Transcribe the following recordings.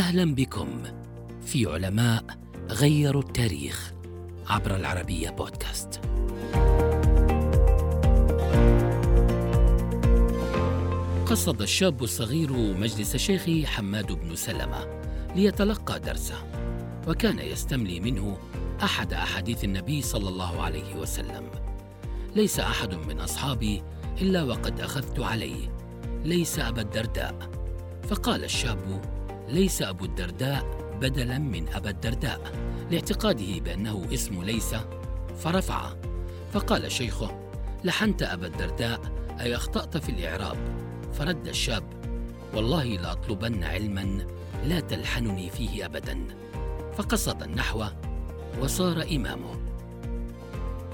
أهلا بكم في علماء غيروا التاريخ عبر العربية بودكاست. قصد الشاب الصغير مجلس شيخه حماد بن سلمة ليتلقى درسه وكان يستملي منه أحد أحاديث النبي صلى الله عليه وسلم ليس أحد من أصحابي إلا وقد أخذت عليه ليس أبا الدرداء فقال الشاب ليس أبو الدرداء بدلا من أبا الدرداء لاعتقاده بأنه اسم ليس فرفع. فقال شيخه لحنت أبا الدرداء أي أخطأت في الإعراب فرد الشاب. والله لاطلبن علما لا تلحنني فيه ابدا. فقصد النحو وصار إمامه.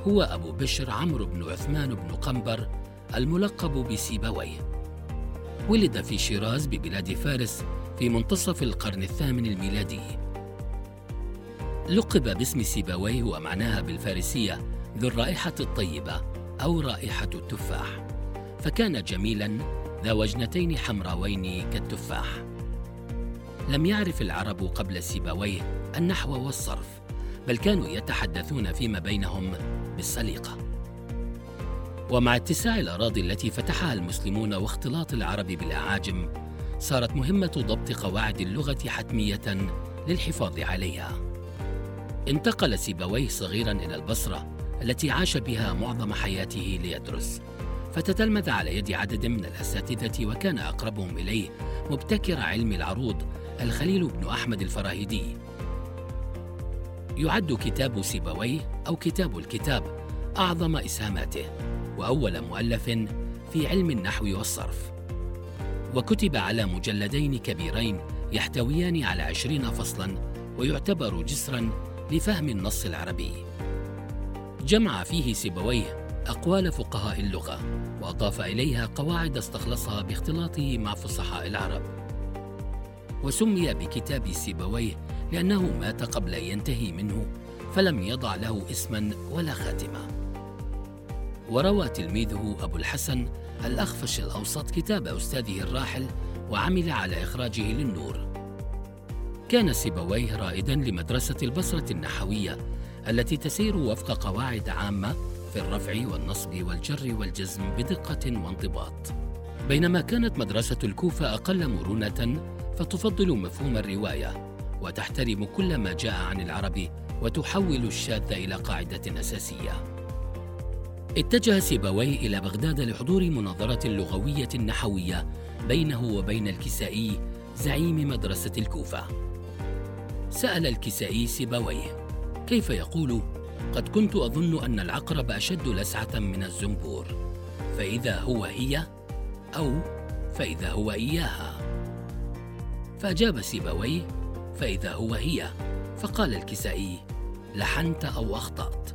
هو أبو بشر عمرو بن عثمان بن قنبر الملقب بسيبويه. ولد في شيراز ببلاد فارس في منتصف القرن الثامن الميلادي. لقب باسم سيبويه ومعناها بالفارسية ذو الرائحة الطيبة أو رائحة التفاح. فكان جميلا ذا وجنتين حمراوين كالتفاح. لم يعرف العرب قبل سيبويه النحو والصرف بل كانوا يتحدثون فيما بينهم بالسليقة. ومع اتساع الأراضي التي فتحها المسلمون واختلاط العرب بالأعاجم صارت مهمة ضبط قواعد اللغة حتمية للحفاظ عليها. انتقل سيبويه صغيرا إلى البصرة التي عاش بها معظم حياته ليدرس فتتلمذ على يد عدد من الأساتذة وكان أقربهم إليه مبتكر علم العروض الخليل بن أحمد الفراهيدي. يعد كتاب سيبويه أو كتاب الكتاب أعظم إسهاماته وأول مؤلف في علم النحو والصرف. وكتب على مجلدين كبيرين يحتويان على عشرين فصلا ويعتبر جسرا لفهم النص العربي. جمع فيه سيبويه أقوال فقهاء اللغة وأضاف إليها قواعد استخلصها باختلاطه مع فصحاء العرب. وسمي بكتاب سيبويه لأنه مات قبل أن ينتهي منه فلم يضع له اسما ولا خاتمة. وروى تلميذه أبو الحسن الأخفش الأوسط كتاب أستاذه الراحل وعمل على إخراجه للنور. كان سيبويه رائدا لمدرسة البصرة النحوية التي تسير وفق قواعد عامة في الرفع والنصب والجر والجزم بدقة وانضباط. بينما كانت مدرسة الكوفة أقل مرونة فتفضل مفهوم الرواية وتحترم كل ما جاء عن العرب وتحول الشاذ إلى قاعدة أساسية. اتجه سيبويه إلى بغداد لحضور مناظرة لغوية نحوية بينه وبين الكسائي زعيم مدرسة الكوفة. سأل الكسائي سيبويه كيف يقول؟ قد كنت أظن أن العقرب أشد لسعة من الزنبور. فإذا هو هي؟ أو فإذا هو إياها؟ فأجاب سيبويه فإذا هو هي. فقال الكسائي لحنت أو أخطأت.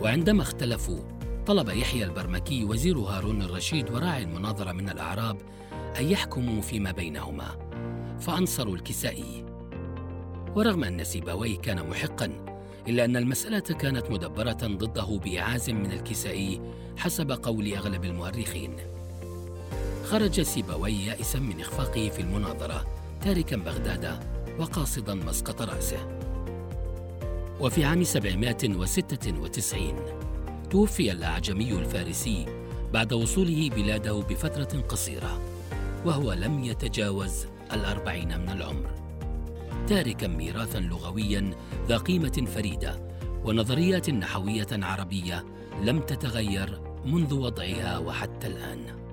وعندما اختلفوا طلب يحيى البرمكي وزير هارون الرشيد وراعي المناظرة من الأعراب أن يحكموا فيما بينهما فأنصروا الكسائي. ورغم أن سيبويه كان محقا إلا أن المسألة كانت مدبرة ضده بإعاز من الكسائي حسب قول أغلب المؤرخين. خرج سيبويه يائسا من إخفاقه في المناظرة تاركا بغداد وقاصدا مسقط رأسه. وفي عام 796 توفي الأعجمي الفارسي بعد وصوله بلاده بفترة قصيرة وهو لم يتجاوز الأربعين من العمر. تاركا ميراثا لغويا ذا قيمة فريدة ونظريات نحوية عربية لم تتغير منذ وضعها وحتى الآن.